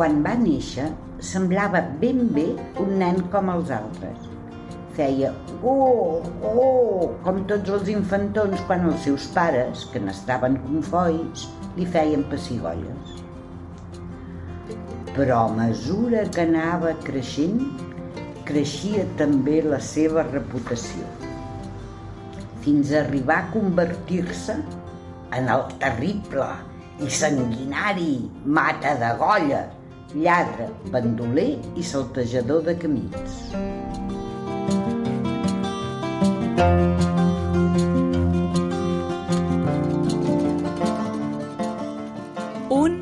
Quan va néixer, semblava ben bé un nen com els altres. Feia oh, oh, com tots els infantons quan els seus pares, que n'estaven confois, li feien pessigolles. Però a mesura que anava creixent, creixia també la seva reputació, fins a arribar a convertir-se en el terrible i sanguinari mata de golla, lladre, bandoler i saltejador de camins. Un,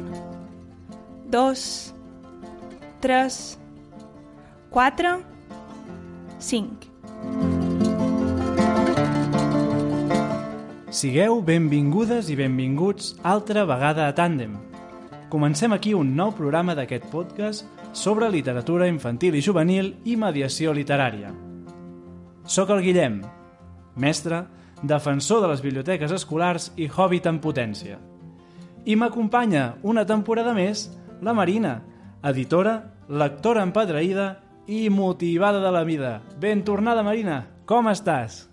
dos, tres, quatre, cinc. Sigueu benvingudes i benvinguts altra vegada a Tàndem. Comencem aquí un nou programa d'aquest podcast sobre literatura infantil i juvenil i mediació literària. Soc el Guillem, mestre, defensor de les biblioteques escolars i hobbit en potència. I m'acompanya una temporada més la Marina, editora, lectora empadreïda i motivada de la vida. Ben tornada, Marina. Com estàs?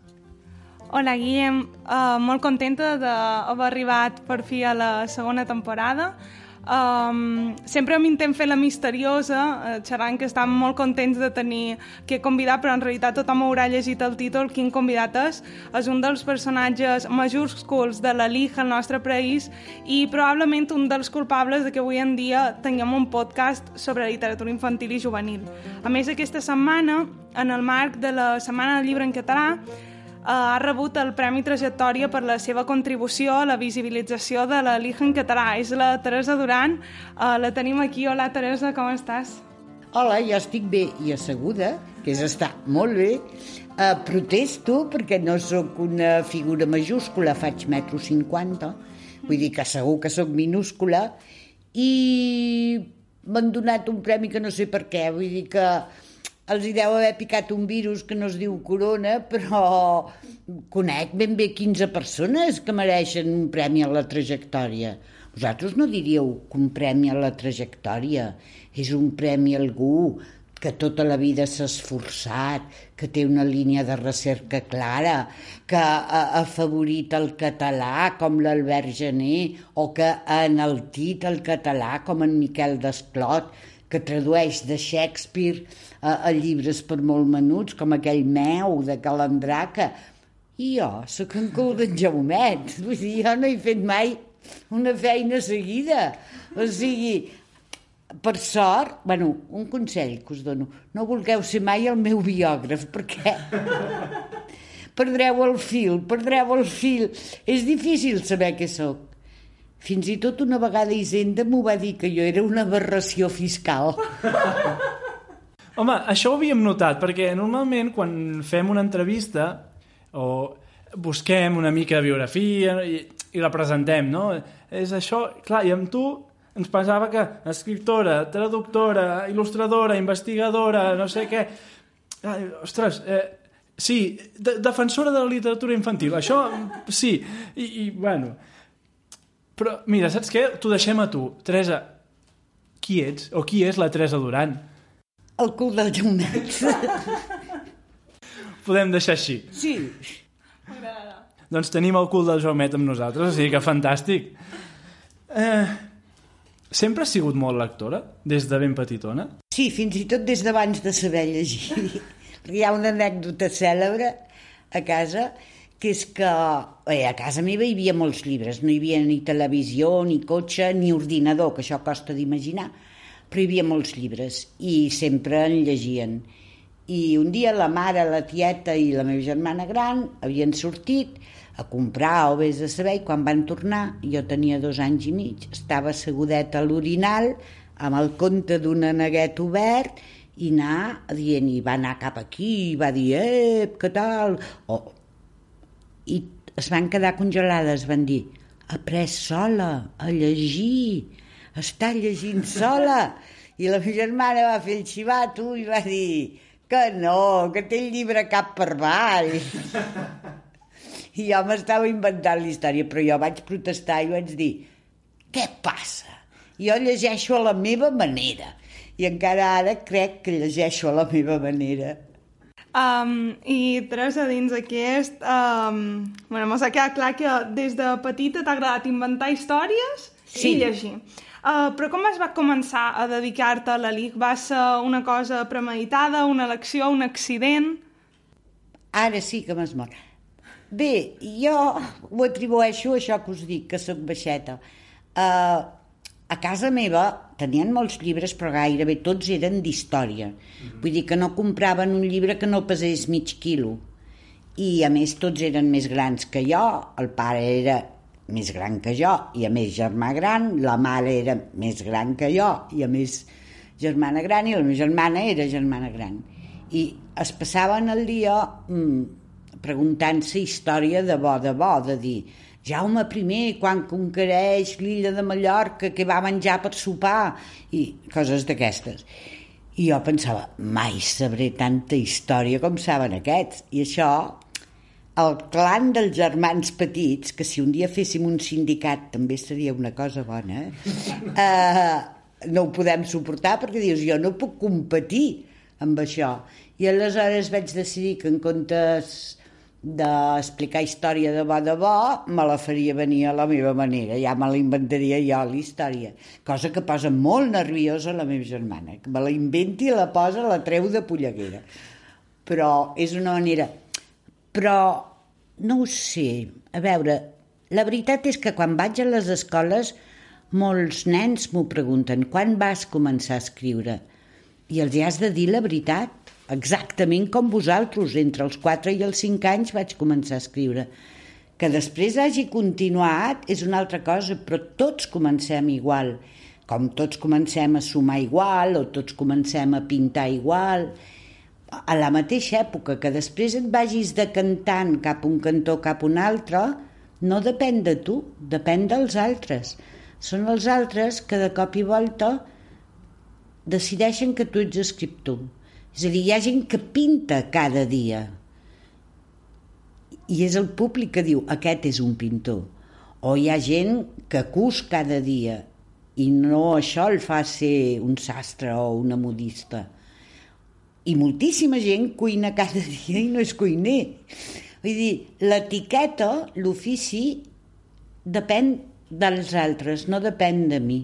Hola, Guillem. Uh, molt contenta d'haver arribat per fi a la segona temporada. Um, sempre m'intent fer la misteriosa, uh, xerrant que estan molt contents de tenir que convidat, però en realitat tothom haurà llegit el títol, quin convidat és. És un dels personatges majúsculs de la Liga al nostre país i probablement un dels culpables de que avui en dia tinguem un podcast sobre literatura infantil i juvenil. A més, aquesta setmana, en el marc de la Setmana del Llibre en Català, ha rebut el Premi Trajectòria per la seva contribució a la visibilització de la Liga en català. És la Teresa Duran. Uh, la tenim aquí. Hola, Teresa, com estàs? Hola, jo estic bé i asseguda, que és estar molt bé. Uh, protesto perquè no sóc una figura majúscula, faig metro cinquanta, vull dir que segur que sóc minúscula, i m'han donat un premi que no sé per què, vull dir que els hi deu haver picat un virus que no es diu corona, però conec ben bé 15 persones que mereixen un premi a la trajectòria. Vosaltres no diríeu que un premi a la trajectòria és un premi a algú que tota la vida s'ha esforçat, que té una línia de recerca clara, que ha afavorit el català com l'Albert Gené o que ha enaltit el català com en Miquel Desclot, que tradueix de Shakespeare a, a llibres per molt menuts, com aquell meu de Calandraca. I jo sóc en cul d'en Jaumet. Vull dir, jo no he fet mai una feina seguida. O sigui, per sort, bueno, un consell que us dono, no vulgueu ser mai el meu biògraf, perquè perdreu el fil, perdreu el fil. És difícil saber què sóc. Fins i tot una vegada Hisenda m'ho va dir que jo era una aberració fiscal. Home, això ho havíem notat, perquè normalment quan fem una entrevista o busquem una mica de biografia i, i la presentem, no? És això, clar, i amb tu ens pensava que escriptora, traductora, il·lustradora, investigadora, no sé què... Ai, ostres, eh, sí, de defensora de la literatura infantil, això sí, i, i bueno... Però, mira, saps què? T'ho deixem a tu. Teresa, qui ets? O qui és la Teresa Duran? El cul del Jaumet. Podem deixar així. Sí. Doncs tenim el cul del Jaumet amb nosaltres, o sigui que fantàstic. Eh, sempre has sigut molt lectora, des de ben petitona? Sí, fins i tot des d'abans de saber llegir. Hi ha una anècdota cèlebre a casa, que és que bé, a casa meva hi havia molts llibres, no hi havia ni televisió, ni cotxe, ni ordinador, que això costa d'imaginar, però hi havia molts llibres i sempre en llegien. I un dia la mare, la tieta i la meva germana gran havien sortit a comprar o vés a saber i quan van tornar, jo tenia dos anys i mig, estava assegudeta a l'orinal amb el conte d'un aneguet obert i anar dient, i va anar cap aquí, i va dir, eh, què tal? O, I es van quedar congelades, van dir, ha pres sola a llegir, està llegint sola. I la meva germana va fer el xivato i va dir, que no, que té el llibre cap per avall. I jo m'estava inventant la història, però jo vaig protestar i vaig dir, què passa? Jo llegeixo a la meva manera. I encara ara crec que llegeixo a la meva manera. Um, I Teresa, dins aquest... Um, bueno, m'ha quedat clar que des de petita t'ha agradat inventar històries Sí. i llegir. Uh, però com es va començar a dedicar-te a la LIC? Va ser una cosa premeditada, una elecció, un accident? Ara sí que m'esmor. Bé, jo ho atribueixo a això que us dic, que sóc baixeta. Uh, a casa meva tenien molts llibres, però gairebé tots eren d'història. Vull dir que no compraven un llibre que no pesés mig quilo. I, a més, tots eren més grans que jo. El pare era més gran que jo i, a més, germà gran. La mare era més gran que jo i, a més, germana gran. I la meva germana era germana gran. I es passaven el dia mm, preguntant-se història de bo de bo, de dir Jaume I, quan conquereix l'illa de Mallorca, que va menjar per sopar, i coses d'aquestes. I jo pensava, mai sabré tanta història com saben aquests. I això, el clan dels germans petits, que si un dia féssim un sindicat també seria una cosa bona, eh, no ho podem suportar perquè dius, jo no puc competir amb això. I aleshores vaig decidir que en comptes d'explicar història de bo de bo, me la faria venir a la meva manera, ja me la inventaria jo, la història. Cosa que posa molt nerviosa la meva germana, que me la inventi i la posa, la treu de polleguera. Però és una manera... Però no ho sé, a veure, la veritat és que quan vaig a les escoles molts nens m'ho pregunten, quan vas començar a escriure? I els hi has de dir la veritat, exactament com vosaltres, entre els 4 i els 5 anys vaig començar a escriure. Que després hagi continuat és una altra cosa, però tots comencem igual. Com tots comencem a sumar igual, o tots comencem a pintar igual. A la mateixa època que després et vagis decantant cap un cantó cap un altre, no depèn de tu, depèn dels altres. Són els altres que de cop i volta decideixen que tu ets escriptor. És a dir, hi ha gent que pinta cada dia. I és el públic que diu, aquest és un pintor. O hi ha gent que cus cada dia i no això el fa ser un sastre o una modista. I moltíssima gent cuina cada dia i no és cuiner. Vull dir, l'etiqueta, l'ofici, depèn dels altres, no depèn de mi.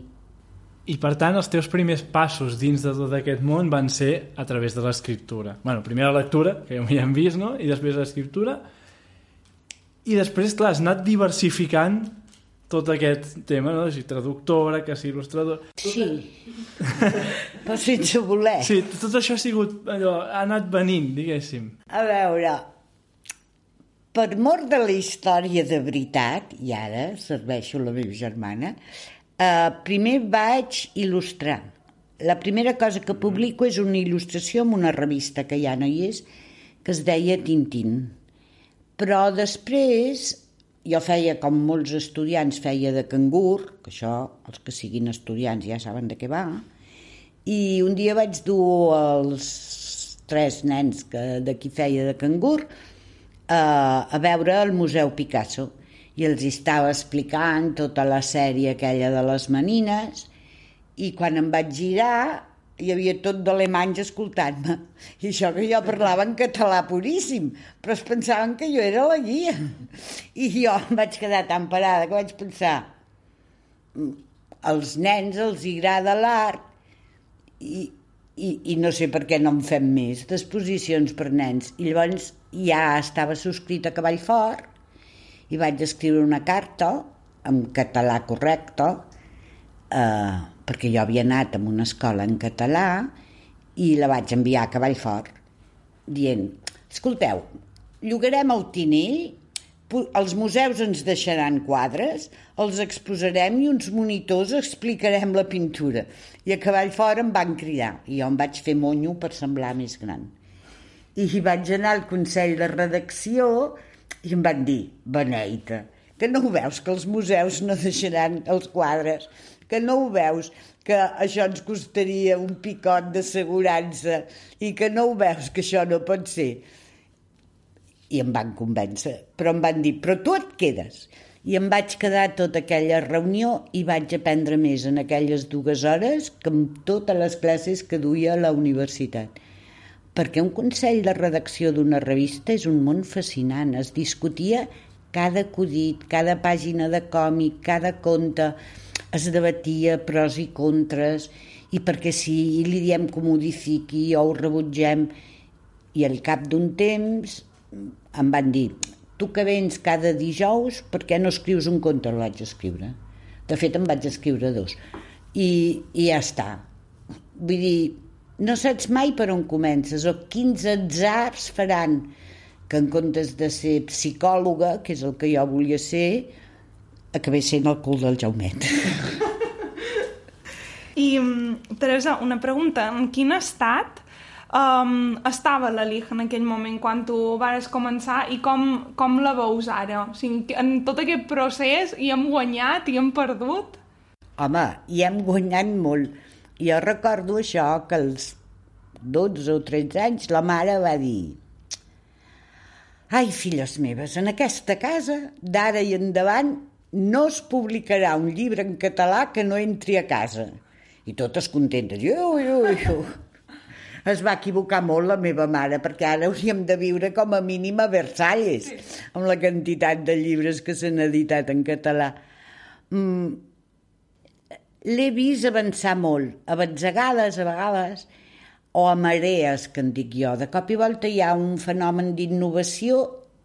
I per tant, els teus primers passos dins de tot aquest món van ser a través de l'escriptura. bueno, primer la lectura, que ja hem vist, no? i després l'escriptura. I després, clar, has anat diversificant tot aquest tema, no? Si traductora, que si il·lustrador... Sí, però sense voler. Sí, tot això ha sigut allò, ha anat venint, diguéssim. A veure, per mort de la història de veritat, i ara serveixo la meva germana, eh, primer vaig il·lustrar. La primera cosa que publico és una il·lustració en una revista que ja no hi és, que es deia Tintín. Però després jo feia, com molts estudiants, feia de cangur, que això, els que siguin estudiants ja saben de què va, i un dia vaig dur els tres nens que d'aquí feia de cangur eh, a veure el Museu Picasso i els estava explicant tota la sèrie aquella de les manines i quan em vaig girar hi havia tot d'alemanys escoltant-me. I això que jo parlava en català puríssim però es pensaven que jo era la guia. I jo em vaig quedar tan parada que vaig pensar "Mm, als nens els agrada l'art i, i, i no sé per què no en fem més d'exposicions per nens. I llavors ja estava subscrit a Cavall Fort i vaig escriure una carta en català correcte eh, perquè jo havia anat a una escola en català i la vaig enviar a Cavall Fort dient, escolteu, llogarem el tinell, els museus ens deixaran quadres, els exposarem i uns monitors explicarem la pintura. I a Cavall Fort em van cridar i jo em vaig fer monyo per semblar més gran. I hi vaig anar al Consell de Redacció i em van dir, Beneita, que no ho veus que els museus no deixaran els quadres, que no ho veus que això ens costaria un picot d'assegurança i que no ho veus que això no pot ser. I em van convèncer, però em van dir, però tu et quedes. i em vaig quedar tota aquella reunió i vaig aprendre més en aquelles dues hores que en totes les classes que duia a la universitat. Perquè un consell de redacció d'una revista és un món fascinant. Es discutia cada acudit, cada pàgina de còmic, cada conte, es debatia pros i contres, i perquè si li diem que ho modifiqui o ho rebutgem, i al cap d'un temps em van dir tu que vens cada dijous, per què no escrius un conte? El vaig escriure. De fet, em vaig escriure dos. I, i ja està. Vull dir, no saps mai per on comences o quins atzars faran que en comptes de ser psicòloga, que és el que jo volia ser, acabés sent el cul del Jaumet. I, mm, Teresa, una pregunta. En quin estat um, estava la Liga en aquell moment quan tu vares començar i com, com la veus ara? O sigui, en tot aquest procés hi hem guanyat i hem perdut? Home, hi hem guanyat molt. Jo recordo això, que als 12 o 13 anys la mare va dir Ai, filles meves, en aquesta casa, d'ara i endavant, no es publicarà un llibre en català que no entri a casa. I totes contentes. Jo, jo, jo es va equivocar molt la meva mare, perquè ara hauríem de viure com a mínim a Versalles, sí. amb la quantitat de llibres que s'han editat en català. Mm, L'he vist avançar molt, a batzegades, a vegades, o a marees, que en dic jo. De cop i volta hi ha un fenomen d'innovació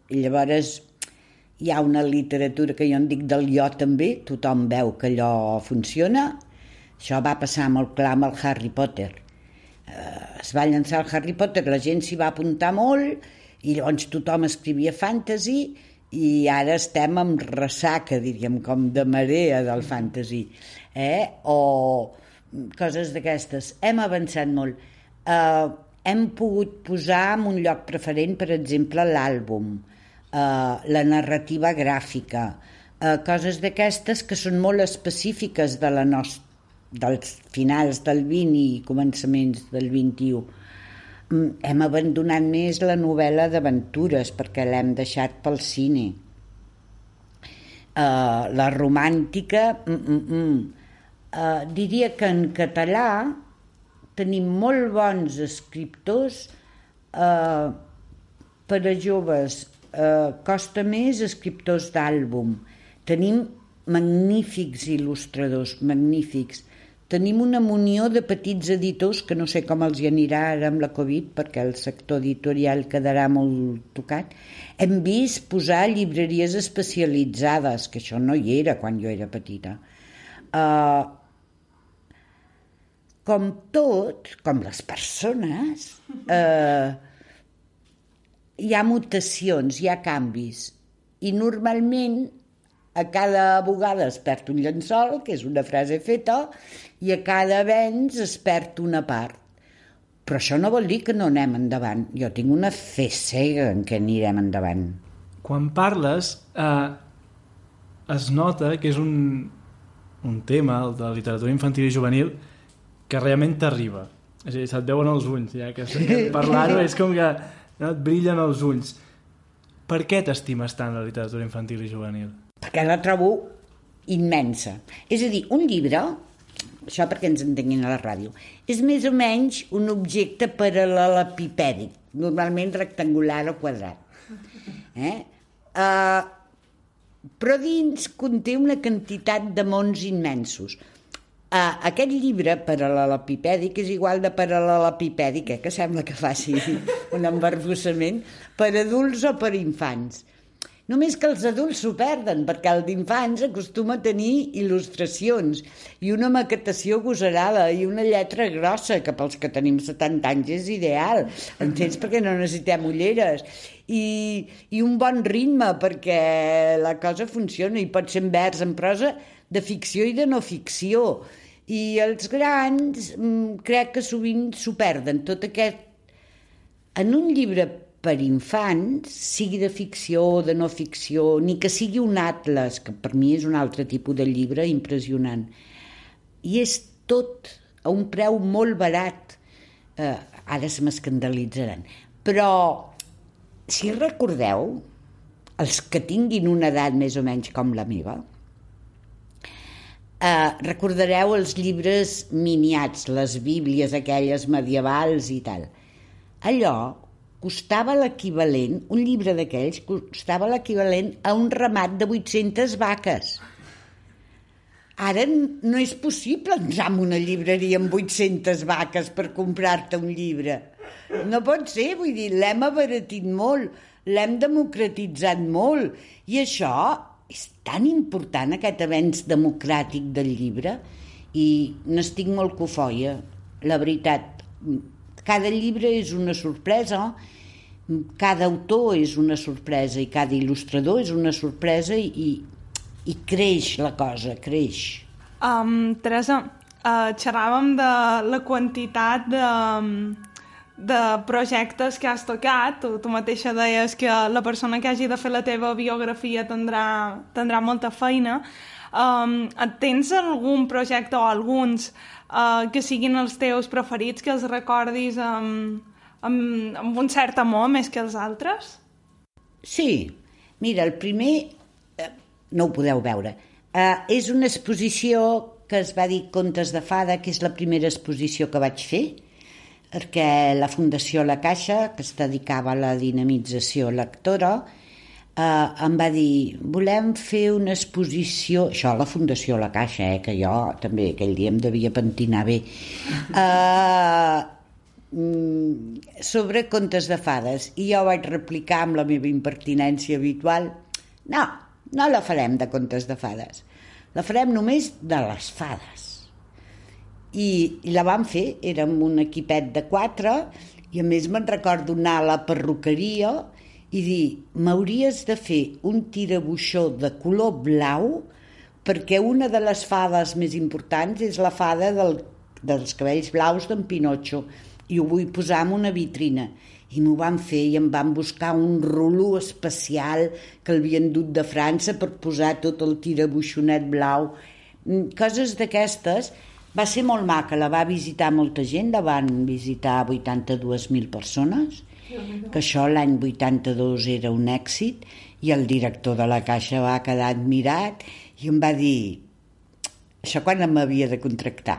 i llavors hi ha una literatura que jo en dic del jo també, tothom veu que allò funciona. Això va passar molt clar amb el Harry Potter eh, es va llançar el Harry Potter, la gent s'hi va apuntar molt i llavors tothom escrivia fantasy i ara estem amb ressaca, diríem, com de marea del fantasy, eh? o coses d'aquestes. Hem avançat molt. Eh, hem pogut posar en un lloc preferent, per exemple, l'àlbum, eh, la narrativa gràfica, eh, coses d'aquestes que són molt específiques de la nostra dels finals del 20 i començaments del 21 mm, hem abandonat més la novel·la d'aventures perquè l'hem deixat pel cine uh, la romàntica mm, mm, mm. Uh, diria que en català tenim molt bons escriptors uh, per a joves uh, costa més escriptors d'àlbum tenim magnífics il·lustradors magnífics Tenim una munió de petits editors que no sé com els hi anirà ara amb la Covid perquè el sector editorial quedarà molt tocat. Hem vist posar llibreries especialitzades, que això no hi era quan jo era petita. Uh, com tot, com les persones, uh, hi ha mutacions, hi ha canvis. I normalment a cada bugada es perd un llençol, que és una frase feta, i a cada avenç es perd una part. Però això no vol dir que no anem endavant. Jo tinc una fe cega en què anirem endavant. Quan parles, eh, es nota que és un, un tema, el de la literatura infantil i juvenil, que realment t'arriba. És a dir, se't veuen els ulls, ja que, que parlar-ho és com que no, et brillen els ulls. Per què t'estimes tant la literatura infantil i juvenil? perquè la trobo immensa. És a dir, un llibre, això perquè ens entenguin a la ràdio, és més o menys un objecte paral·lelepipèdic, normalment rectangular o quadrat. Eh? Uh, però dins conté una quantitat de mons immensos. Uh, aquest llibre paral·lelepipèdic és igual de paral·lelepipèdic, eh, que sembla que faci un embarbussament, per adults o per infants. Només que els adults s'ho perden, perquè el d'infants acostuma a tenir il·lustracions i una maquetació gosarada i una lletra grossa, que pels que tenim 70 anys és ideal, entens? perquè no necessitem ulleres. I, i un bon ritme, perquè la cosa funciona i pot ser en vers, en prosa, de ficció i de no ficció. I els grans mm, crec que sovint s'ho perden, tot aquest... En un llibre per infants, sigui de ficció o de no ficció, ni que sigui un atles, que per mi és un altre tipus de llibre impressionant. I és tot a un preu molt barat. Eh, ara se m'escandalitzaran. Però, si recordeu, els que tinguin una edat més o menys com la meva, eh, recordareu els llibres miniats, les bíblies aquelles medievals i tal. Allò costava l'equivalent, un llibre d'aquells costava l'equivalent a un ramat de 800 vaques. Ara no és possible entrar en una llibreria amb 800 vaques per comprar-te un llibre. No pot ser, vull dir, l'hem abaratit molt, l'hem democratitzat molt, i això és tan important, aquest avenç democràtic del llibre, i n'estic molt cofoia, la veritat. Cada llibre és una sorpresa, cada autor és una sorpresa i cada il·lustrador és una sorpresa i, i creix la cosa, creix. Um, Teresa, uh, xerràvem de la quantitat de, de projectes que has tocat. Tu, tu mateixa deies que la persona que hagi de fer la teva biografia tindrà, tindrà molta feina. Um, tens algun projecte o alguns uh, que siguin els teus preferits, que els recordis amb, amb, amb un cert amor més que els altres? Sí. Mira, el primer no ho podeu veure. Uh, és una exposició que es va dir Contes de Fada, que és la primera exposició que vaig fer, perquè la Fundació La Caixa, que es dedicava a la dinamització lectora, eh, em va dir, volem fer una exposició, això la Fundació La Caixa, eh, que jo també aquell dia em devia pentinar bé, eh, sobre contes de fades. I jo vaig replicar amb la meva impertinència habitual, no, no la farem de contes de fades. La farem només de les fades. I, la vam fer, érem un equipet de quatre, i a més me'n recordo anar a la perruqueria i dir, m'hauries de fer un tirabuixó de color blau perquè una de les fades més importants és la fada del, dels cabells blaus d'en Pinotxo i ho vull posar en una vitrina i m'ho van fer i em van buscar un rulo especial que el havien dut de França per posar tot el tirabuixonet blau. Mm, coses d'aquestes. Va ser molt maca, la va visitar molta gent, la van visitar 82.000 persones, que això l'any 82 era un èxit, i el director de la Caixa va quedar admirat i em va dir, això quan m'havia de contractar,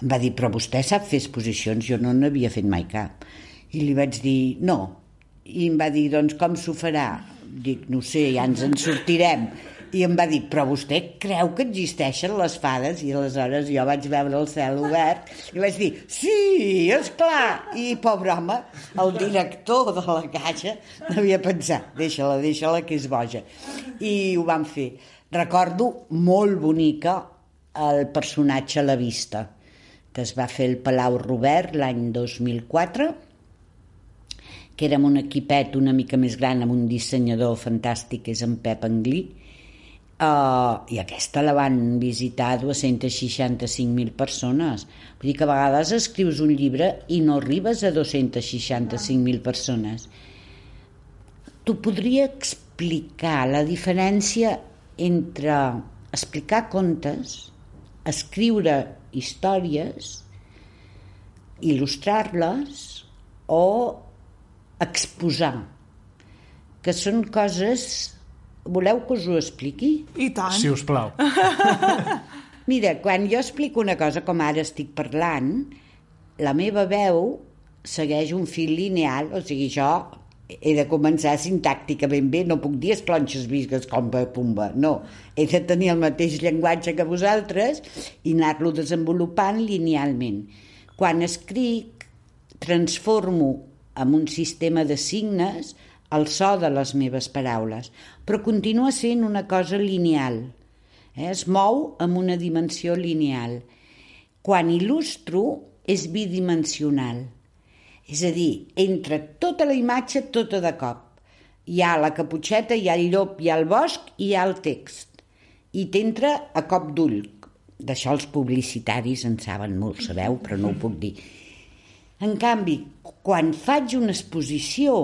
em va dir, però vostè sap fer exposicions, jo no n'havia fet mai cap i li vaig dir, no. I em va dir, doncs com s'ho farà? Dic, no sé, ja ens en sortirem. I em va dir, però vostè creu que existeixen les fades? I aleshores jo vaig veure el cel obert i vaig dir, sí, és clar. I, pobre home, el director de la caixa devia pensar, deixa-la, deixa-la, que és boja. I ho vam fer. Recordo molt bonica el personatge a la vista, que es va fer el Palau Robert l'any 2004, que érem un equipet una mica més gran amb un dissenyador fantàstic que és en Pep Anglí uh, i aquesta la van visitar 265.000 persones. Vull dir que a vegades escrius un llibre i no arribes a 265.000 persones. Tu podria explicar la diferència entre explicar contes escriure històries il·lustrar-les o exposar, que són coses... Voleu que us ho expliqui? I tant. Si us plau. Mira, quan jo explico una cosa com ara estic parlant, la meva veu segueix un fil lineal, o sigui, jo he de començar sintàcticament bé, no puc dir esclonxes visques com pumba, no. He de tenir el mateix llenguatge que vosaltres i anar-lo desenvolupant linealment. Quan escric, transformo amb un sistema de signes el so de les meves paraules, però continua sent una cosa lineal. Eh? Es mou amb una dimensió lineal. Quan il·lustro és bidimensional. És a dir, entre tota la imatge, tota de cop. Hi ha la caputxeta, hi ha el llop, hi ha el bosc i hi ha el text. I t'entra a cop d'ull. D'això els publicitaris en saben molt, sabeu, però no ho puc dir. En canvi, quan faig una exposició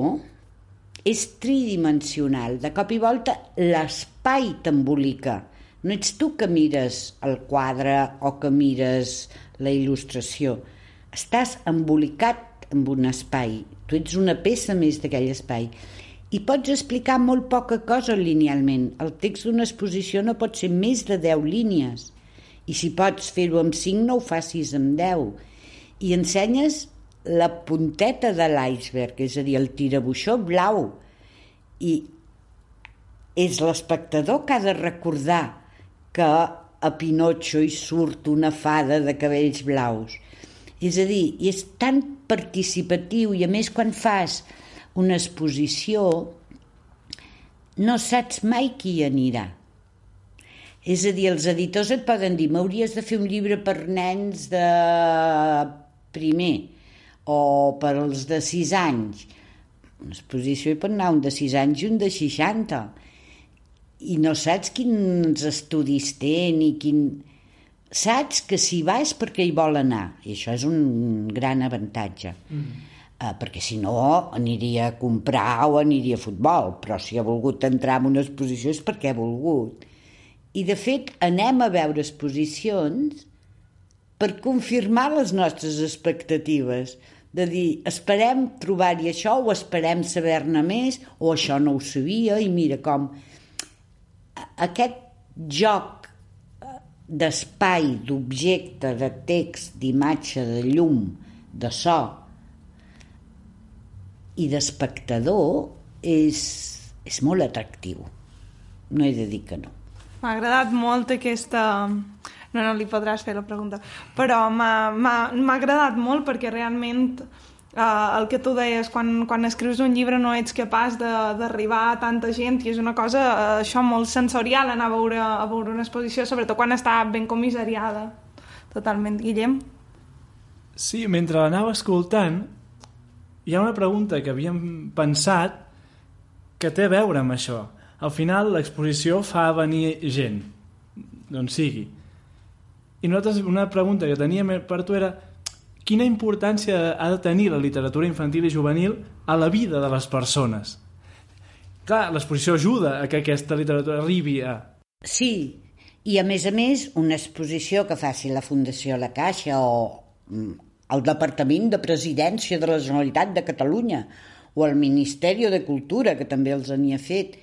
és tridimensional. De cop i volta l'espai t'embolica. No ets tu que mires el quadre o que mires la il·lustració. Estàs embolicat amb un espai. Tu ets una peça més d'aquell espai. i pots explicar molt poca cosa linealment. El text d'una exposició no pot ser més de 10 línies. I si pots fer-ho amb 5, no ho facis amb 10. I ensenyes la punteta de l'iceberg, és a dir, el tirabuixó blau. I és l'espectador que ha de recordar que a Pinotxo hi surt una fada de cabells blaus. És a dir, és tan participatiu i a més quan fas una exposició no saps mai qui hi anirà. És a dir, els editors et poden dir m'hauries de fer un llibre per nens de primer o per als de 6 anys. Una exposició hi pot anar un de 6 anys i un de 60. I no saps quins estudis té ni quin... Saps que si va és perquè hi vol anar. I això és un gran avantatge. Mm eh, perquè si no aniria a comprar o aniria a futbol, però si ha volgut entrar en una exposició és perquè ha volgut. I de fet anem a veure exposicions per confirmar les nostres expectatives, de dir, esperem trobar-hi això o esperem saber-ne més o això no ho sabia i mira com aquest joc d'espai, d'objecte, de text, d'imatge, de llum, de so, i d'espectador és, és molt atractiu. No he de dir que no. M'ha agradat molt aquesta... No, no li podràs fer la pregunta. Però m'ha agradat molt perquè realment eh, el que tu deies, quan, quan escrius un llibre no ets capaç d'arribar a tanta gent i és una cosa, eh, això molt sensorial anar a veure, a veure una exposició, sobretot quan està ben comissariada. Totalment. Guillem? Sí, mentre l'anava escoltant, hi ha una pregunta que havíem pensat que té a veure amb això. Al final l'exposició fa venir gent, d'on sigui. I nosaltres una pregunta que teníem per tu era quina importància ha de tenir la literatura infantil i juvenil a la vida de les persones? Clar, l'exposició ajuda a que aquesta literatura arribi a... Sí, i a més a més una exposició que faci la Fundació La Caixa o mm, al Departament de Presidència de la Generalitat de Catalunya o al Ministeri de Cultura, que també els n'hi ha fet,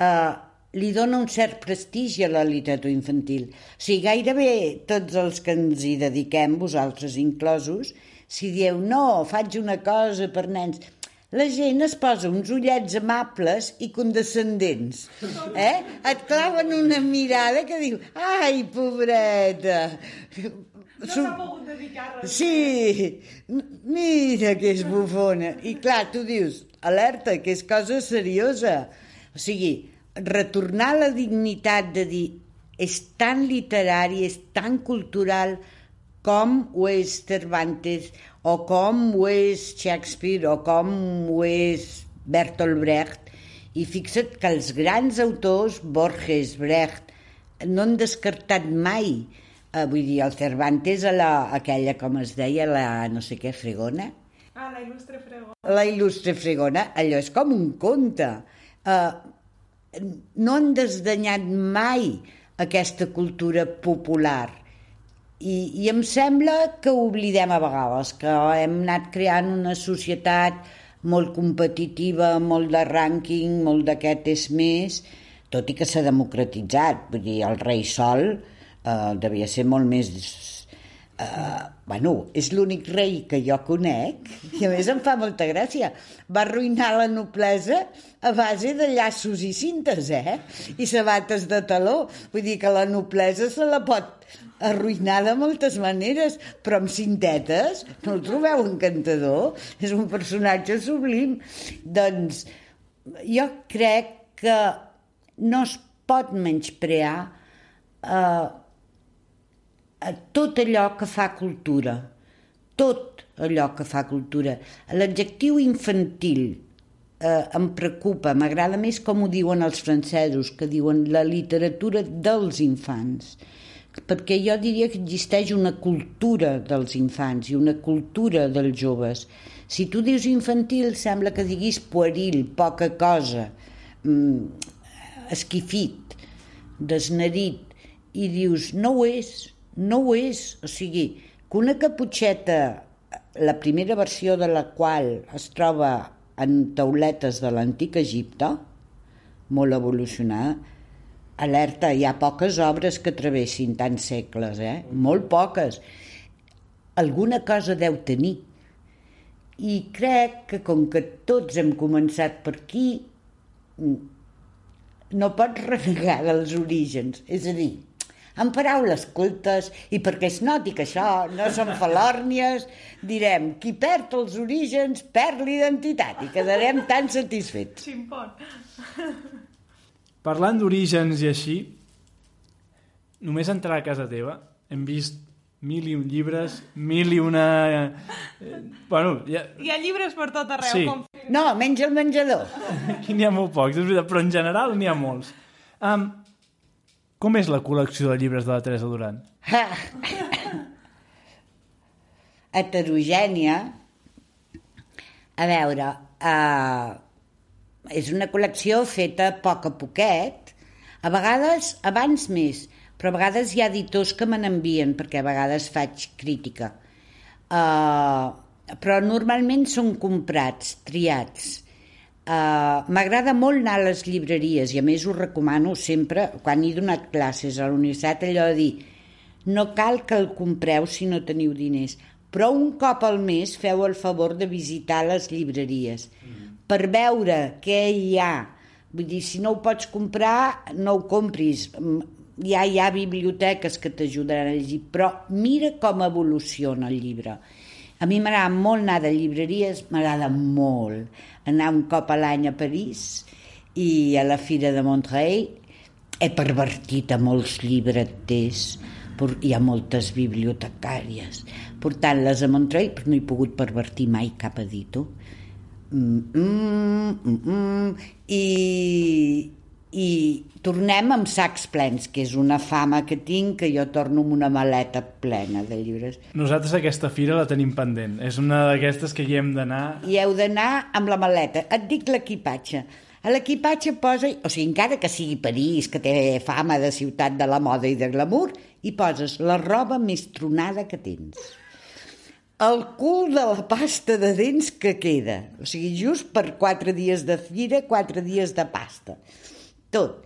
eh, li dona un cert prestigi a la literatura infantil. O sigui, gairebé tots els que ens hi dediquem, vosaltres inclosos, si dieu, no, faig una cosa per nens, la gent es posa uns ullets amables i condescendents. Eh? Et claven una mirada que diu, ai, pobreta, no s'ha pogut dedicar res. Sí, mira que és bufona. I clar, tu dius, alerta, que és cosa seriosa. O sigui, retornar la dignitat de dir és tan literari, és tan cultural com ho és Cervantes o com ho és Shakespeare o com ho és Bertolt Brecht i fixa't que els grans autors, Borges, Brecht, no han descartat mai eh, vull dir, el Cervantes, a la, aquella, com es deia, la no sé què, fregona. Ah, la il·lustre fregona. La il·lustre fregona, allò és com un conte. Eh, no han desdanyat mai aquesta cultura popular. I, I em sembla que oblidem a vegades, que hem anat creant una societat molt competitiva, molt de rànquing, molt d'aquest és més, tot i que s'ha democratitzat. Vull dir, el rei sol uh, devia ser molt més... Uh, bueno, és l'únic rei que jo conec i a més em fa molta gràcia. Va arruïnar la noblesa a base de llaços i cintes eh? i sabates de taló. Vull dir que la noblesa se la pot arruïnar de moltes maneres però amb cintetes? No el trobeu encantador? És un personatge sublim. Doncs jo crec que no es pot menysprear eh, tot allò que fa cultura, tot allò que fa cultura. L'adjectiu infantil eh, em preocupa, m'agrada més com ho diuen els francesos, que diuen la literatura dels infants, perquè jo diria que existeix una cultura dels infants i una cultura dels joves. Si tu dius infantil, sembla que diguis pueril, poca cosa, mm, esquifit, desnerit, i dius, no ho és, no ho és. O sigui, que una caputxeta, la primera versió de la qual es troba en tauletes de l'antic Egipte, molt evolucionada. Alerta, hi ha poques obres que travessin tants segles, eh? Molt poques. Alguna cosa deu tenir. I crec que com que tots hem començat per aquí, no pots renegar dels orígens. És a dir, en paraules cultes i perquè es noti que això no són falòrnies, direm, qui perd els orígens perd l'identitat i quedarem tan satisfets. Ximpon. Parlant d'orígens i així, només entrar a casa teva hem vist mil i un llibres, mil i una... Eh, bueno, ja... Hi ha llibres per tot arreu. Sí. Com... No, menys el menjador. Aquí n'hi ha molt pocs, és veritat, però en general n'hi ha molts. Um, com és la col·lecció de llibres de la Teresa Duran? Heterogènia. A veure, uh, és una col·lecció feta a poc a poquet, a vegades abans més, però a vegades hi ha editors que me n'envien perquè a vegades faig crítica. Uh, però normalment són comprats, triats. Uh, M'agrada molt anar a les llibreries i a més ho recomano sempre quan he donat classes a la universitat allò de dir no cal que el compreu si no teniu diners però un cop al mes feu el favor de visitar les llibreries. Mm. per veure què hi ha. Vull dir, si no ho pots comprar no ho compris. Ja hi ha biblioteques que t'ajudaran a llegir però mira com evoluciona el llibre a mi m'agrada molt anar de llibreries, m'agrada molt anar un cop a l'any a París i a la Fira de Montreuil. He pervertit a molts llibreters, hi ha moltes bibliotecàries, portant-les a Montreuil, però no he pogut pervertir mai cap editor. Mm, mm, mm, mm, I, i tornem amb sacs plens, que és una fama que tinc, que jo torno amb una maleta plena de llibres. Nosaltres aquesta fira la tenim pendent. És una d'aquestes que hi hem d'anar... I heu d'anar amb la maleta. Et dic l'equipatge. A l'equipatge posa, o sigui, encara que sigui París, que té fama de ciutat de la moda i de glamour, hi poses la roba més tronada que tens. El cul de la pasta de dents que queda. O sigui, just per quatre dies de fira, quatre dies de pasta. Tot.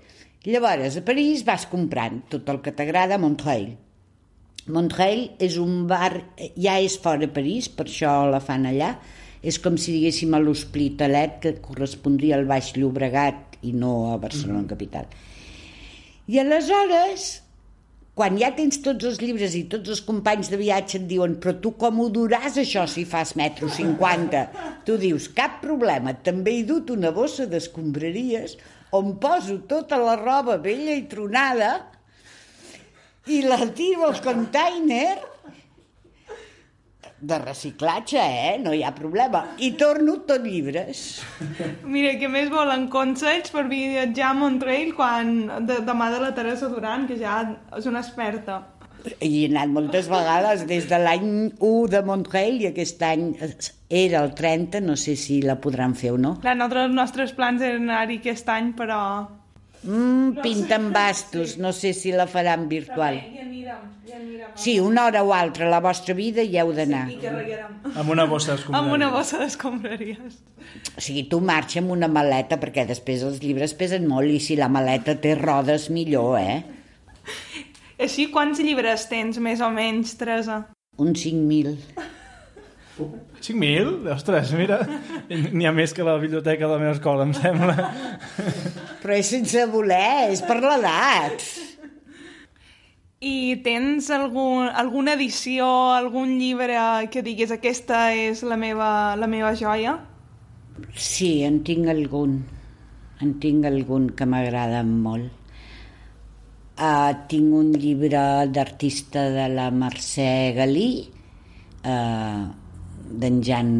Llavors, a París vas comprant tot el que t'agrada a Montreuil. Montreuil és un bar, ja és fora de París, per això la fan allà, és com si diguéssim a l'Hospitalet, que correspondria al Baix Llobregat i no a Barcelona mm. capital. I aleshores, quan ja tens tots els llibres i tots els companys de viatge et diuen però tu com ho duràs això si fas metro 50? Tu dius, cap problema, també he dut una bossa d'escombraries on poso tota la roba vella i tronada i la tiro al container de reciclatge, eh? No hi ha problema. I torno tot llibres. Mira, que més volen consells per viatjar a Montreal quan, de, de mà de la Teresa Duran, que ja és una experta. Hi he anat moltes vegades, des de l'any 1 de Montreal i aquest any era el 30, no sé si la podran fer o no. Clar, nosaltres, els nostres plans eren anar-hi aquest any, però... Mm, pinten bastos, no sé si la faran virtual. Però bé, hi anirem, hi anirem. Sí, una hora o altra, la vostra vida hi heu d'anar. Sí, i carregarem. Amb una bossa d'escombraries. Amb una bossa d'escombraries. O sigui, tu marxa amb una maleta, perquè després els llibres pesen molt i si la maleta té rodes, millor, eh? Així, quants llibres tens, més o menys, Teresa? Uns 5.000. 5.000? Ostres, mira, n'hi ha més que la biblioteca de la meva escola, em sembla. Però és sense voler, és per l'edat. I tens algun, alguna edició, algun llibre que diguis aquesta és la meva, la meva joia? Sí, en tinc algun. En tinc algun que m'agrada molt. Uh, tinc un llibre d'artista de la Mercè Galí, uh, d'en Jan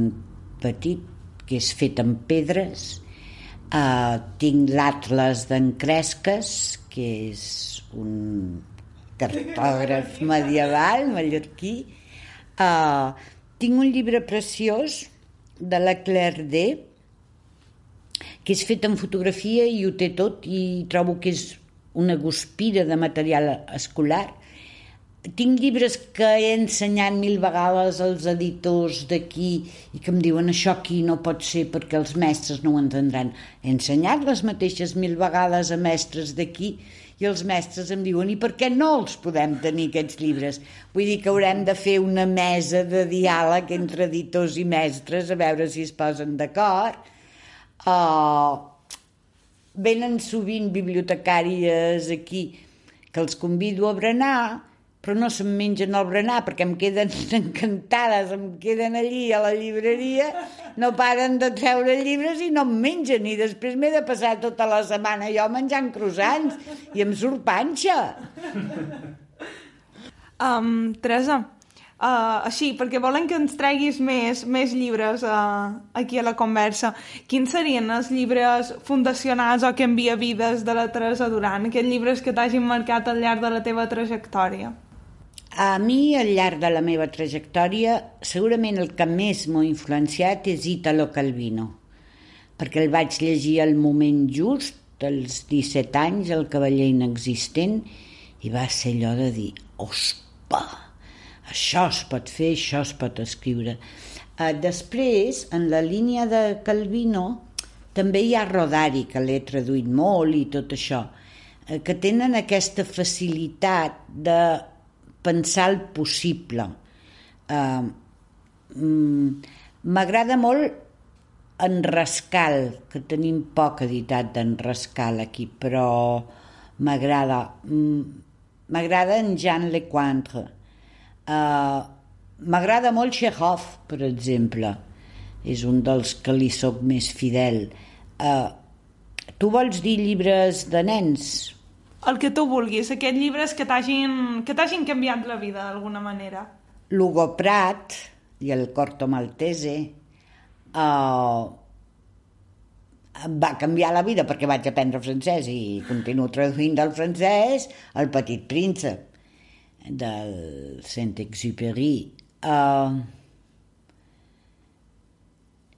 Petit, que és fet amb pedres. Uh, tinc l'Atlas d'en Cresques, que és un cartògraf medieval mallorquí. Uh, tinc un llibre preciós de la Claire D, que és fet en fotografia i ho té tot i trobo que és una guspira de material escolar tinc llibres que he ensenyat mil vegades als editors d'aquí i que em diuen això aquí no pot ser perquè els mestres no ho entendran. He ensenyat les mateixes mil vegades a mestres d'aquí i els mestres em diuen i per què no els podem tenir aquests llibres? Vull dir que haurem de fer una mesa de diàleg entre editors i mestres a veure si es posen d'acord. Uh, venen sovint bibliotecàries aquí que els convido a berenar però no se'm mengen el berenar perquè em queden encantades, em queden allí a la llibreria, no paren de treure llibres i no em mengen i després m'he de passar tota la setmana jo menjant croissants i em surt panxa. Um, Teresa, uh, així, perquè volen que ens treguis més, més llibres uh, aquí a la conversa, quins serien els llibres fundacionals o que envia vides de la Teresa Duran, aquests llibres que t'hagin marcat al llarg de la teva trajectòria? A mi, al llarg de la meva trajectòria, segurament el que més m'ha influenciat és Italo Calvino, perquè el vaig llegir al moment just, als 17 anys, El cavaller inexistent, i va ser allò de dir, ospa, això es pot fer, això es pot escriure. Després, en la línia de Calvino, també hi ha Rodari, que l'he traduït molt i tot això, uh, que tenen aquesta facilitat de pensar el possible. Uh, M'agrada molt en Rascal, que tenim poc editat d'en Rascal aquí, però m'agrada. M'agrada en Jean Lecointre. Uh, m'agrada molt Chekhov, per exemple. És un dels que li sóc més fidel. Uh, tu vols dir llibres de nens? El que tu vulguis, aquests llibres que t'hagin canviat la vida d'alguna manera. L'Hugo Prat i el Corto Maltese uh, va canviar la vida perquè vaig aprendre francès i continuo traduint del francès El petit príncep del Saint-Exupéry. Uh,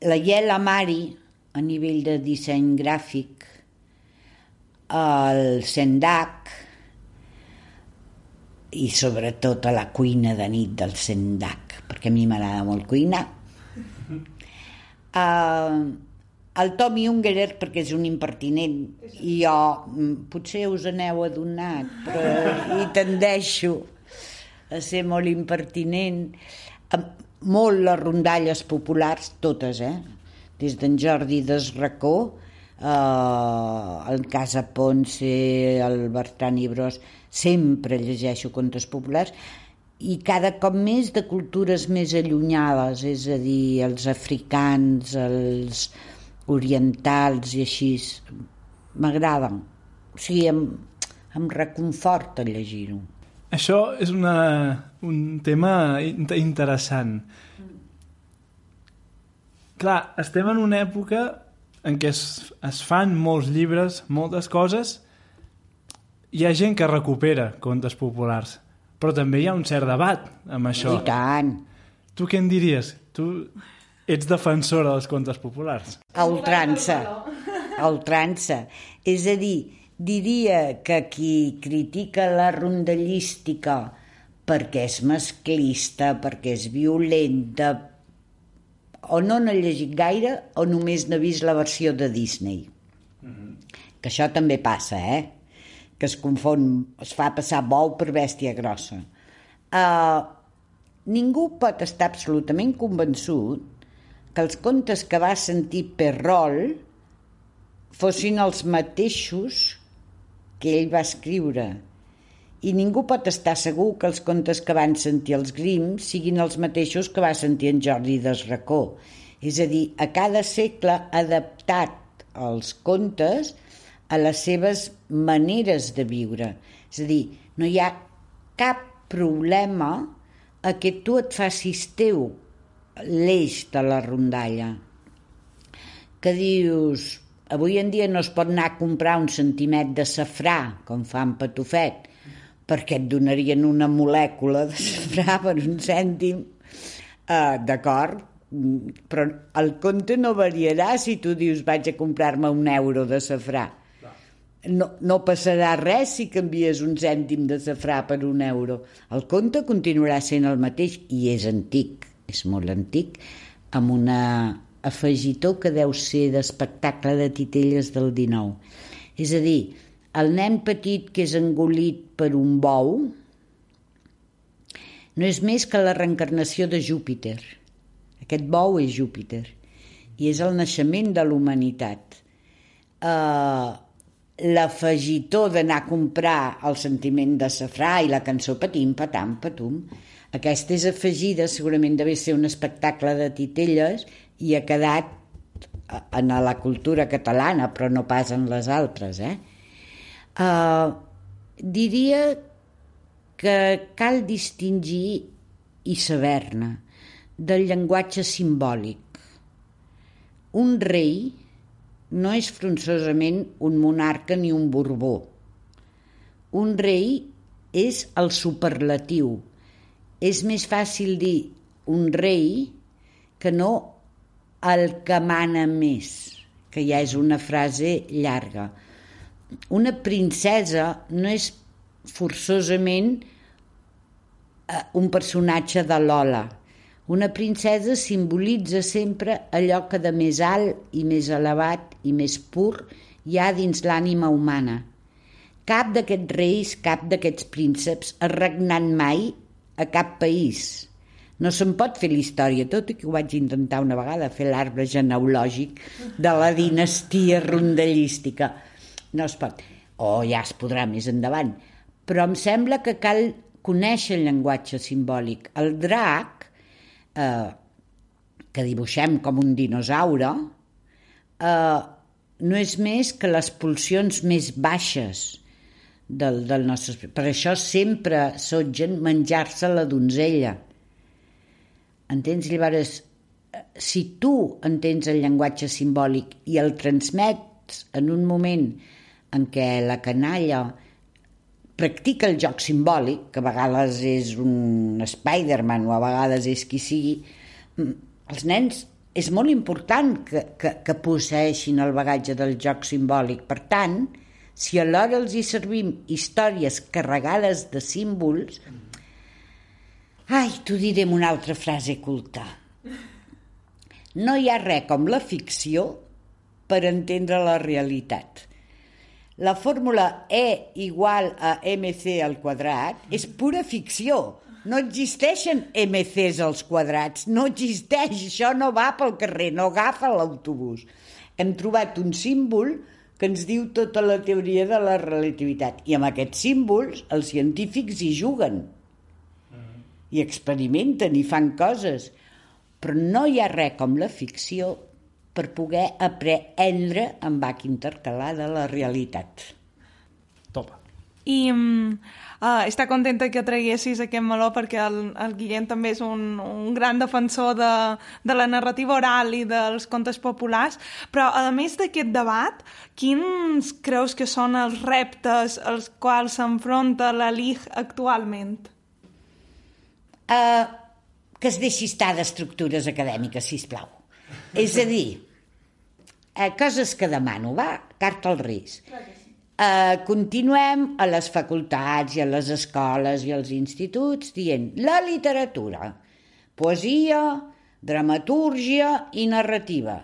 la Yela Mari, a nivell de disseny gràfic, el sendac i sobretot a la cuina de nit del sendac, perquè a mi m'agrada molt cuinar. Uh, el Tommy Ungerer perquè és un impertinent i jo mm, potser us aneu adonat però hi tendeixo a ser molt impertinent molt les rondalles populars totes eh des d'en Jordi Desracó eh, el Casa Ponce, el Bertran Ibros, sempre llegeixo contes populars i cada cop més de cultures més allunyades, és a dir, els africans, els orientals i així. M'agrada. O sigui, em, em reconforta llegir-ho. Això és una, un tema interessant. Clar, estem en una època en què es, es fan molts llibres, moltes coses, hi ha gent que recupera contes populars, però també hi ha un cert debat amb això. I tant. Tu què en diries? Tu ets defensora dels contes populars. A ultrança. A ultrança. És a dir, diria que qui critica la rondallística perquè és masclista, perquè és violenta, o no n'ha llegit gaire o només n'ha vist la versió de Disney. Mm -hmm. Que això també passa, eh? Que es confon, es fa passar bou per bèstia grossa. Uh, ningú pot estar absolutament convençut que els contes que va sentir Perrol fossin els mateixos que ell va escriure i ningú pot estar segur que els contes que van sentir els Grimm siguin els mateixos que va sentir en Jordi Desracó. És a dir, a cada segle adaptat els contes a les seves maneres de viure. És a dir, no hi ha cap problema a que tu et facis teu l'eix de la rondalla. Que dius, avui en dia no es pot anar a comprar un centimet de safrà, com fa en Patufet, perquè et donarien una molècula de safrà per un cèntim, uh, d'acord, però el compte no variarà si tu dius vaig a comprar-me un euro de safrà. no, no passarà res si canvies un cèntim de safrà per un euro. El conte continuarà sent el mateix i és antic, és molt antic, amb una afegitó que deu ser d'espectacle de titelles del 19. És a dir, el nen petit que és engolit per un bou no és més que la reencarnació de Júpiter. Aquest bou és Júpiter i és el naixement de l'humanitat. Uh, L'afegitó d'anar a comprar el sentiment de safrà i la cançó patim, patam, patum, aquesta és afegida, segurament deve ser un espectacle de titelles i ha quedat en la cultura catalana, però no pas en les altres. Eh? Uh, diria que cal distingir i saber-ne del llenguatge simbòlic. Un rei no és fronçosament un monarca ni un borbó. Un rei és el superlatiu. És més fàcil dir un rei que no el que mana més, que ja és una frase llarga. Una princesa no és forçosament eh, un personatge de Lola, una princesa simbolitza sempre allò que de més alt i més elevat i més pur hi ha dins l'ànima humana. Cap d'aquests reis, cap d'aquests prínceps ha regnat mai a cap país. No se'n pot fer la història, tot i que ho vaig intentar una vegada, fer l'arbre genealògic de la dinastia rondellística. No es pot. O ja es podrà més endavant. Però em sembla que cal conèixer el llenguatge simbòlic. El drac eh, que dibuixem com un dinosaure, eh, no és més que les pulsions més baixes del, del nostre... Per això sempre sotgen menjar-se la donzella. Entens? Llavors, si tu entens el llenguatge simbòlic i el transmets en un moment en què la canalla practica el joc simbòlic, que a vegades és un Spider-Man o a vegades és qui sigui, mm, els nens és molt important que, que, que posseixin el bagatge del joc simbòlic. Per tant, si alhora els hi servim històries carregades de símbols... Ai, t'ho diré amb una altra frase culta. No hi ha res com la ficció per entendre la realitat la fórmula E igual a mc al quadrat és pura ficció. No existeixen MCs als quadrats, no existeix, això no va pel carrer, no agafa l'autobús. Hem trobat un símbol que ens diu tota la teoria de la relativitat. I amb aquests símbols els científics hi juguen. I experimenten i fan coses. Però no hi ha res com la ficció per poder aprendre amb bac intercalar de la realitat. Topa. I um, uh, està contenta que traguessis aquest meló perquè el, el Guillem també és un, un gran defensor de, de la narrativa oral i dels contes populars, però a més d'aquest debat, quins creus que són els reptes als quals s'enfronta la LIG actualment? Uh, que es deixi estar d'estructures acadèmiques, si plau. És a dir, eh, coses que demano, va, carta als Reis. Eh, continuem a les facultats i a les escoles i als instituts dient la literatura, poesia, dramatúrgia i narrativa.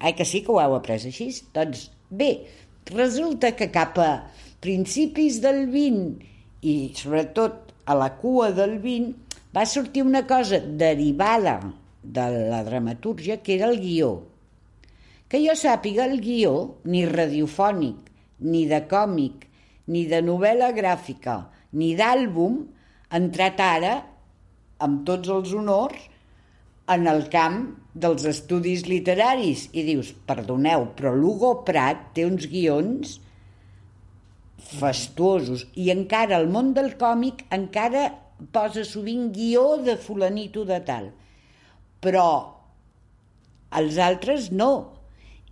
Ai, que sí que ho heu après així? Doncs bé, resulta que cap a principis del 20 i sobretot a la cua del 20 va sortir una cosa derivada de la dramatúrgia que era el guió. Que jo sàpiga el guió, ni radiofònic, ni de còmic, ni de novel·la gràfica, ni d'àlbum, ha entrat ara, amb tots els honors, en el camp dels estudis literaris. I dius, perdoneu, però l'Hugo Prat té uns guions fastuosos. I encara el món del còmic encara posa sovint guió de fulanito de tal però els altres no.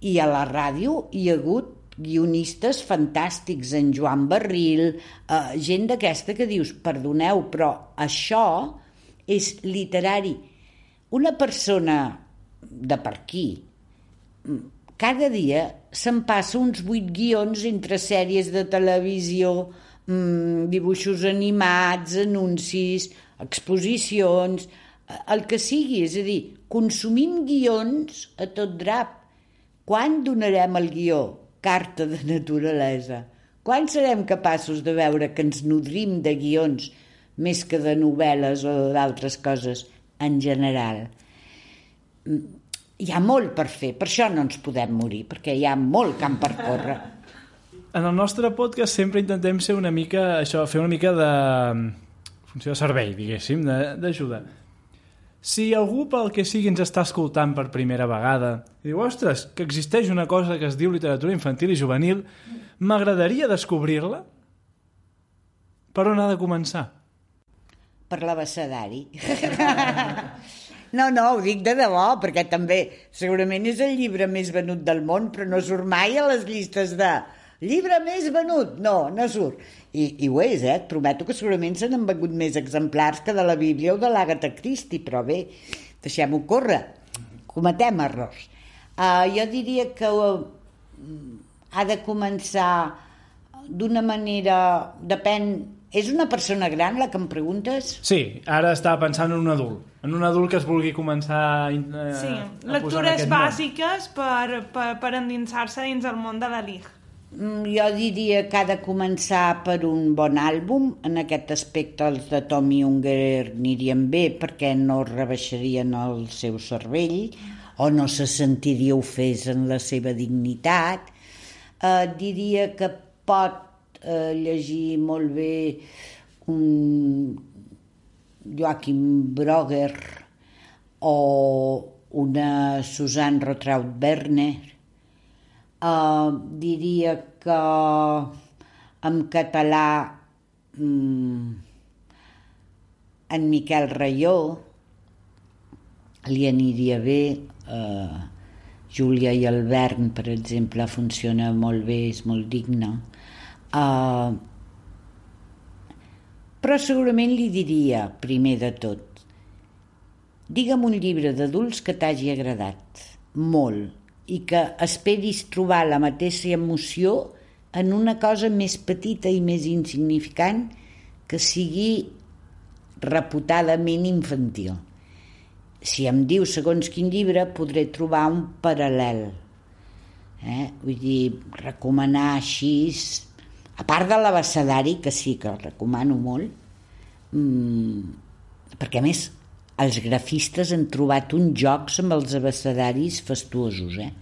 I a la ràdio hi ha hagut guionistes fantàstics, en Joan Barril, eh, gent d'aquesta que dius, perdoneu, però això és literari. Una persona de per aquí cada dia se'm passa uns vuit guions entre sèries de televisió, mmm, dibuixos animats, anuncis, exposicions, el que sigui, és a dir, consumim guions a tot drap. Quan donarem el guió? Carta de naturalesa. Quan serem capaços de veure que ens nodrim de guions més que de novel·les o d'altres coses en general? Hi ha molt per fer, per això no ens podem morir, perquè hi ha molt camp per córrer. En el nostre podcast sempre intentem ser una mica, això, fer una mica de funció de servei, diguéssim, d'ajuda. Si algú pel que sigui ens està escoltant per primera vegada i diu, ostres, que existeix una cosa que es diu literatura infantil i juvenil, m'agradaria descobrir-la, per on ha de començar? Per l'abecedari. No, no, ho dic de debò, perquè també segurament és el llibre més venut del món, però no surt mai a les llistes de llibre més venut. No, no surt. I, i ho és, eh? Et prometo que segurament se n'han vengut més exemplars que de la Bíblia o de l'Àgata Christie, però bé, deixem-ho córrer. Cometem errors. Uh, jo diria que uh, ha de començar d'una manera... Depèn... És una persona gran la que em preguntes? Sí, ara estava pensant en un adult. En un adult que es vulgui començar eh, sí, a lectures bàsiques per, per, per endinsar-se dins el món de la LIG. Mm, jo diria que ha de començar per un bon àlbum. En aquest aspecte els de Tommy Unger anirien bé perquè no rebaixarien el seu cervell o no se sentiria ofès en la seva dignitat. Eh, diria que pot eh, llegir molt bé un Joachim Broger o una Susanne Rotraut Werner. Uh, diria que en català um, en Miquel Rayó li aniria bé uh, Júlia i el Vern, per exemple, funciona molt bé, és molt digne. Uh, però segurament li diria, primer de tot, digue'm un llibre d'adults que t'hagi agradat, molt, i que esperis trobar la mateixa emoció en una cosa més petita i més insignificant que sigui reputadament infantil. Si em diu segons quin llibre, podré trobar un paral·lel. Eh? Vull dir, recomanar així a part de l'abecedari, que sí que el recomano molt, mmm, perquè a més els grafistes han trobat uns jocs amb els abecedaris fastuosos. Eh?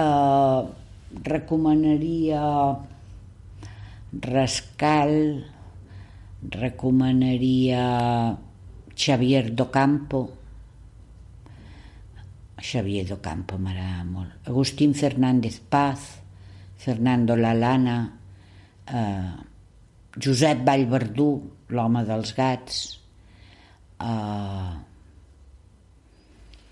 Uh, recomanaria Rascal, recomanaria Xavier Docampo, Xavier Docampo m'agrada molt, Agustín Fernández Paz, Fernando Lalana, eh, Josep Vallverdú, l'home dels gats. Eh...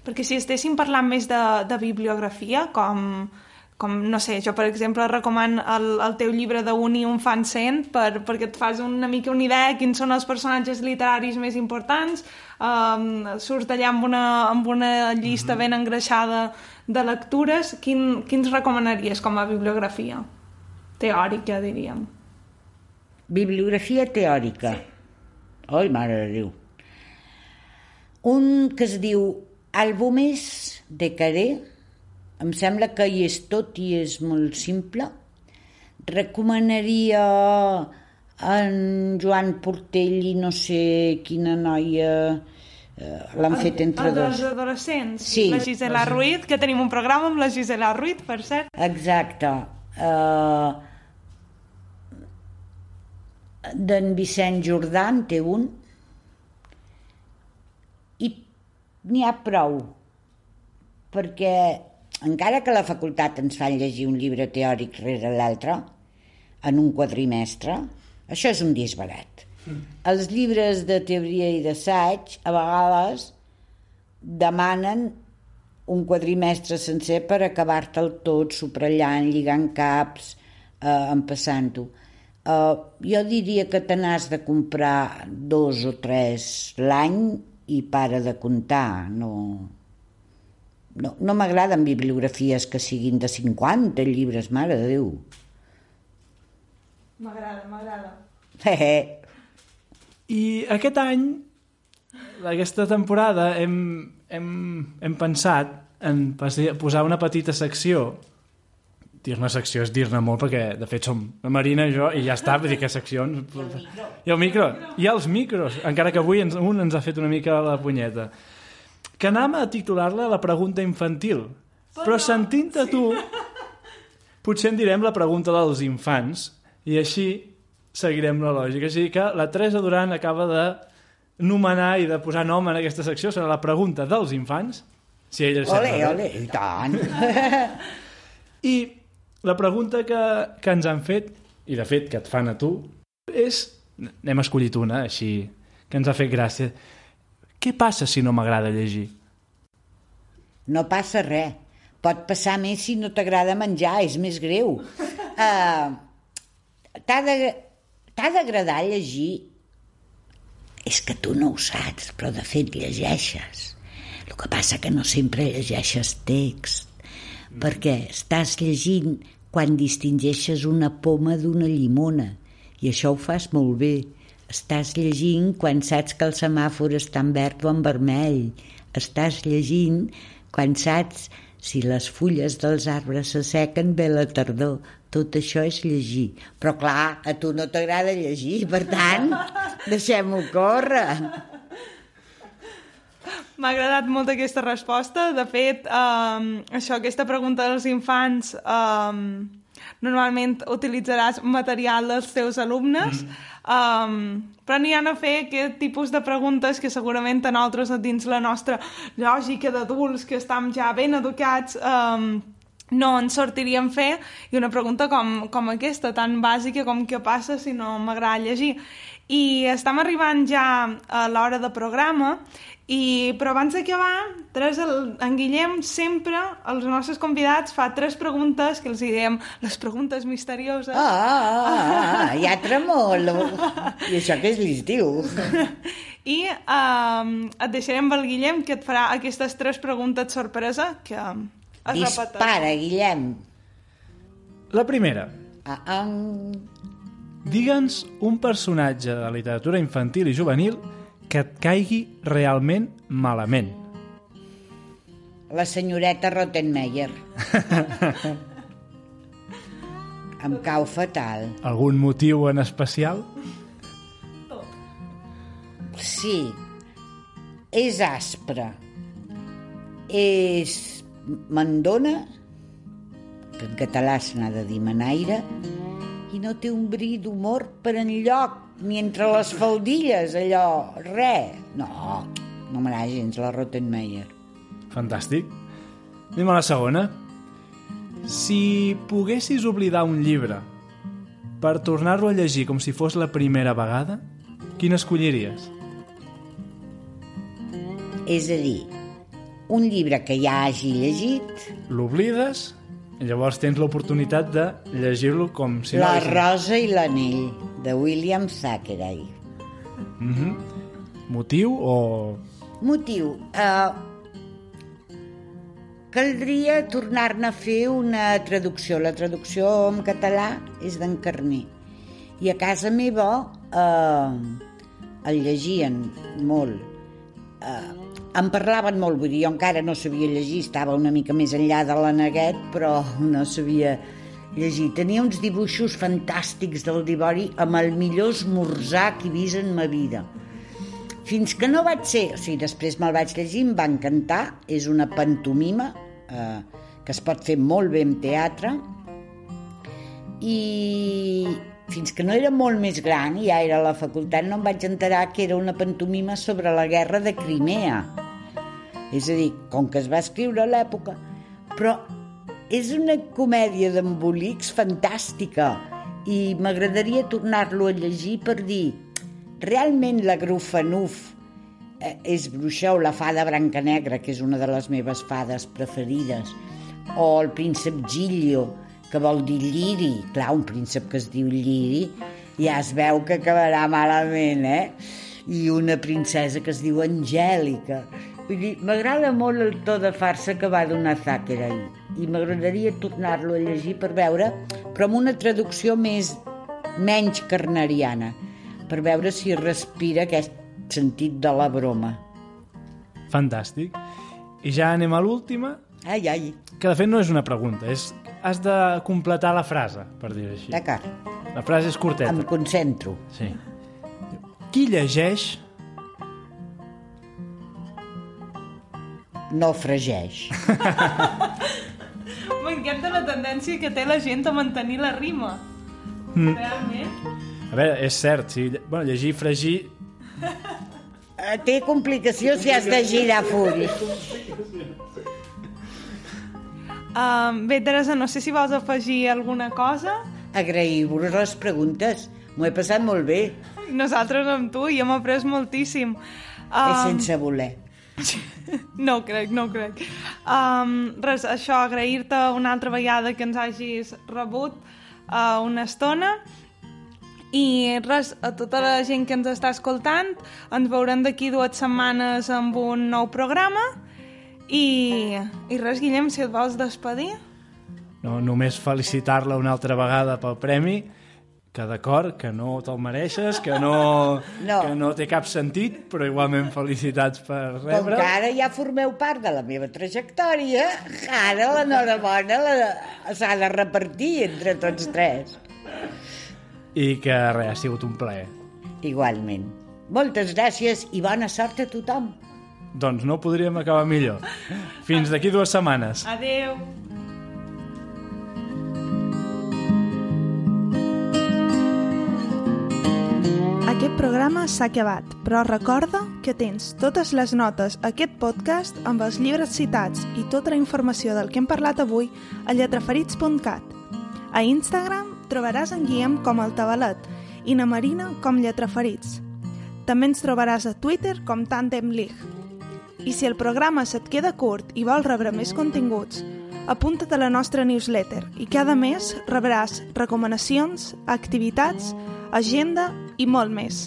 Perquè si estéssim parlant més de, de bibliografia, com, com, no sé, jo per exemple recomano el, el teu llibre d'Uni un fan cent per, perquè et fas una mica una idea de quins són els personatges literaris més importants, um, surts d'allà amb una, amb una llista mm -hmm. ben engreixada de lectures, Quin, quins recomanaries com a bibliografia? teòrica, diríem. Bibliografia teòrica. Sí. Oi, mare de Déu. Un que es diu Àlbumes de Caré, em sembla que hi és tot i és molt simple. Recomanaria en Joan Portell i no sé quina noia eh, l'han fet entre el dos. Els adolescents, sí. la Gisela Ruiz, que tenim un programa amb la Gisela Ruiz, per cert. Exacte. Uh, d'en Vicent Jordà en té un i n'hi ha prou perquè encara que la facultat ens fa llegir un llibre teòric rere l'altre en un quadrimestre, això és un disbarat. Mm. Els llibres de teoria i d'assaig a vegades demanen un quadrimestre sencer per acabar-te'l tot, subratllant, lligant caps, eh, empassant-ho. Uh, jo diria que te n'has de comprar dos o tres l'any i para de comptar, no, no, no m'agraden bibliografies que siguin de 50 llibres, mare de Déu. M'agrada, m'agrada. Eh, I aquest any, aquesta temporada, hem, hem, hem pensat en posar una petita secció dir-ne secció és dir-ne molt perquè de fet som la Marina i jo i ja està, vull dir que seccions i el micro, i els micros encara que avui ens, un ens ha fet una mica la punyeta. Que anàvem a titular-la la pregunta infantil. Però sentint-te tu potser en direm la pregunta dels infants i així seguirem la lògica. Així que la Teresa Duran acaba de nomenar i de posar nom en aquesta secció serà la pregunta dels infants. Si ella ole, ole, i tant. I la pregunta que, que ens han fet, i de fet que et fan a tu, és... N'hem escollit una, així, que ens ha fet gràcia. Què passa si no m'agrada llegir? No passa res. Pot passar més si no t'agrada menjar, és més greu. Uh, T'ha d'agradar llegir. És que tu no ho saps, però de fet llegeixes. El que passa que no sempre llegeixes text, perquè estàs llegint quan distingeixes una poma d'una llimona, i això ho fas molt bé. Estàs llegint quan saps que el semàfor està en verd o en vermell. Estàs llegint quan saps si les fulles dels arbres s'assequen bé la tardor. Tot això és llegir. Però clar, a tu no t'agrada llegir, per tant, deixem-ho córrer. M'ha agradat molt aquesta resposta. De fet, um, això, aquesta pregunta dels infants, um, normalment utilitzaràs material dels teus alumnes, um, però n'hi ha a fer aquest tipus de preguntes que segurament a nosaltres, dins la nostra lògica d'adults, que estem ja ben educats, um, no ens sortiríem fer, i una pregunta com, com aquesta, tan bàsica com què passa si no m'agrada llegir. I estem arribant ja a l'hora de programa, i, però abans d'acabar, tres, el, en Guillem sempre, als nostres convidats, fa tres preguntes que els hi diem les preguntes misterioses. Ah, ah, ah, ah, ja tremolo. I això que és l'estiu. I um, et deixarem amb el Guillem, que et farà aquestes tres preguntes sorpresa, que es. Dispara, Guillem. La primera. Ah, ah. Digue'ns un personatge de la literatura infantil i juvenil que et caigui realment malament. La senyoreta Rottenmeier. em cau fatal. Algun motiu en especial? Sí, és aspre. És mandona, que en català se n'ha de dir manaire, i no té un bri d'humor per enlloc, ni entre les faldilles, allò, res. No, no m'agrada gens la Rottenmeier. Fantàstic. Anem a la segona. Si poguessis oblidar un llibre per tornar-lo a llegir com si fos la primera vegada, quin escolliries? És a dir, un llibre que ja hagi llegit, L'oblides llavors tens l'oportunitat de llegir-lo com si La no... haguessis- rosa i l'anell, de William Thackeray. Mhm. Motiu o... Motiu. Uh, caldria tornar-ne a fer una traducció. La traducció en català és d'en Carner. I a casa meva uh, el llegien molt. Uh, em parlaven molt, vull dir, jo encara no sabia llegir, estava una mica més enllà de la neguet, però no sabia llegir. Tenia uns dibuixos fantàstics del Divori amb el millor esmorzar que he vist en ma vida. Fins que no vaig ser... O sigui, després me'l vaig llegir, em va encantar. És una pantomima eh, que es pot fer molt bé en teatre. I fins que no era molt més gran, i ja era a la facultat, no em vaig enterar que era una pantomima sobre la guerra de Crimea. És a dir, com que es va escriure a l'època, però és una comèdia d'embolics fantàstica i m'agradaria tornar-lo a llegir per dir realment la Grufanuf eh, és Bruixeu, la fada Brancanegra, que és una de les meves fades preferides, o el príncep Gilio, que vol dir lliri. Clar, un príncep que es diu lliri ja es veu que acabarà malament, eh? I una princesa que es diu Angèlica. Vull dir, m'agrada molt el to de farsa que va donar Thackeray i m'agradaria tornar-lo a llegir per veure, però amb una traducció més menys carneriana, per veure si respira aquest sentit de la broma. Fantàstic. I ja anem a l'última, Ai, ai, que de fet no és una pregunta, és has de completar la frase, per dir-ho així. d'acord, La frase és curteta. em concentro. Sí. Qui llegeix No fregeix. M'encanta la tendència que té la gent a mantenir la rima. Mm. Realment. A veure, és cert, sí. Bueno, llegir, fregir... Eh, Té complicació si has de girar full. Um, bé, Teresa, no sé si vols afegir alguna cosa. Agrair-vos les preguntes. M'ho he passat molt bé, Nosaltres amb tu i hem après moltíssim. um... Um, sense voler. No ho crec, no ho crec. Um, res, això, agrair-te una altra vegada que ens hagis rebut uh, una estona i res, a tota la gent que ens està escoltant ens veurem d'aquí dues setmanes amb un nou programa i, i res, Guillem, si et vols despedir No, només felicitar-la una altra vegada pel premi, que d'acord, que no te'l mereixes, que no, No. que no té cap sentit, però igualment felicitats per Com rebre. que ara ja formeu part de la meva trajectòria, ara l'enhorabona la- s'ha de repartir entre tots tres. I que res, ha sigut un plaer. Igualment. Moltes gràcies i bona sort a tothom. Doncs no podríem acabar millor. Fins d'aquí dues setmanes. Adeu! Aquest programa s'ha acabat, però recorda que tens totes les notes a aquest podcast amb els llibres citats i tota la informació del que hem parlat avui a lletraferits.cat. A Instagram trobaràs en Guillem com el Tabalet i na Marina com Lletraferits. També ens trobaràs a Twitter com Tandem League. I si el programa se't queda curt i vols rebre més continguts, apunta't a la nostra newsletter i cada mes rebràs recomanacions, activitats, agenda i molt més.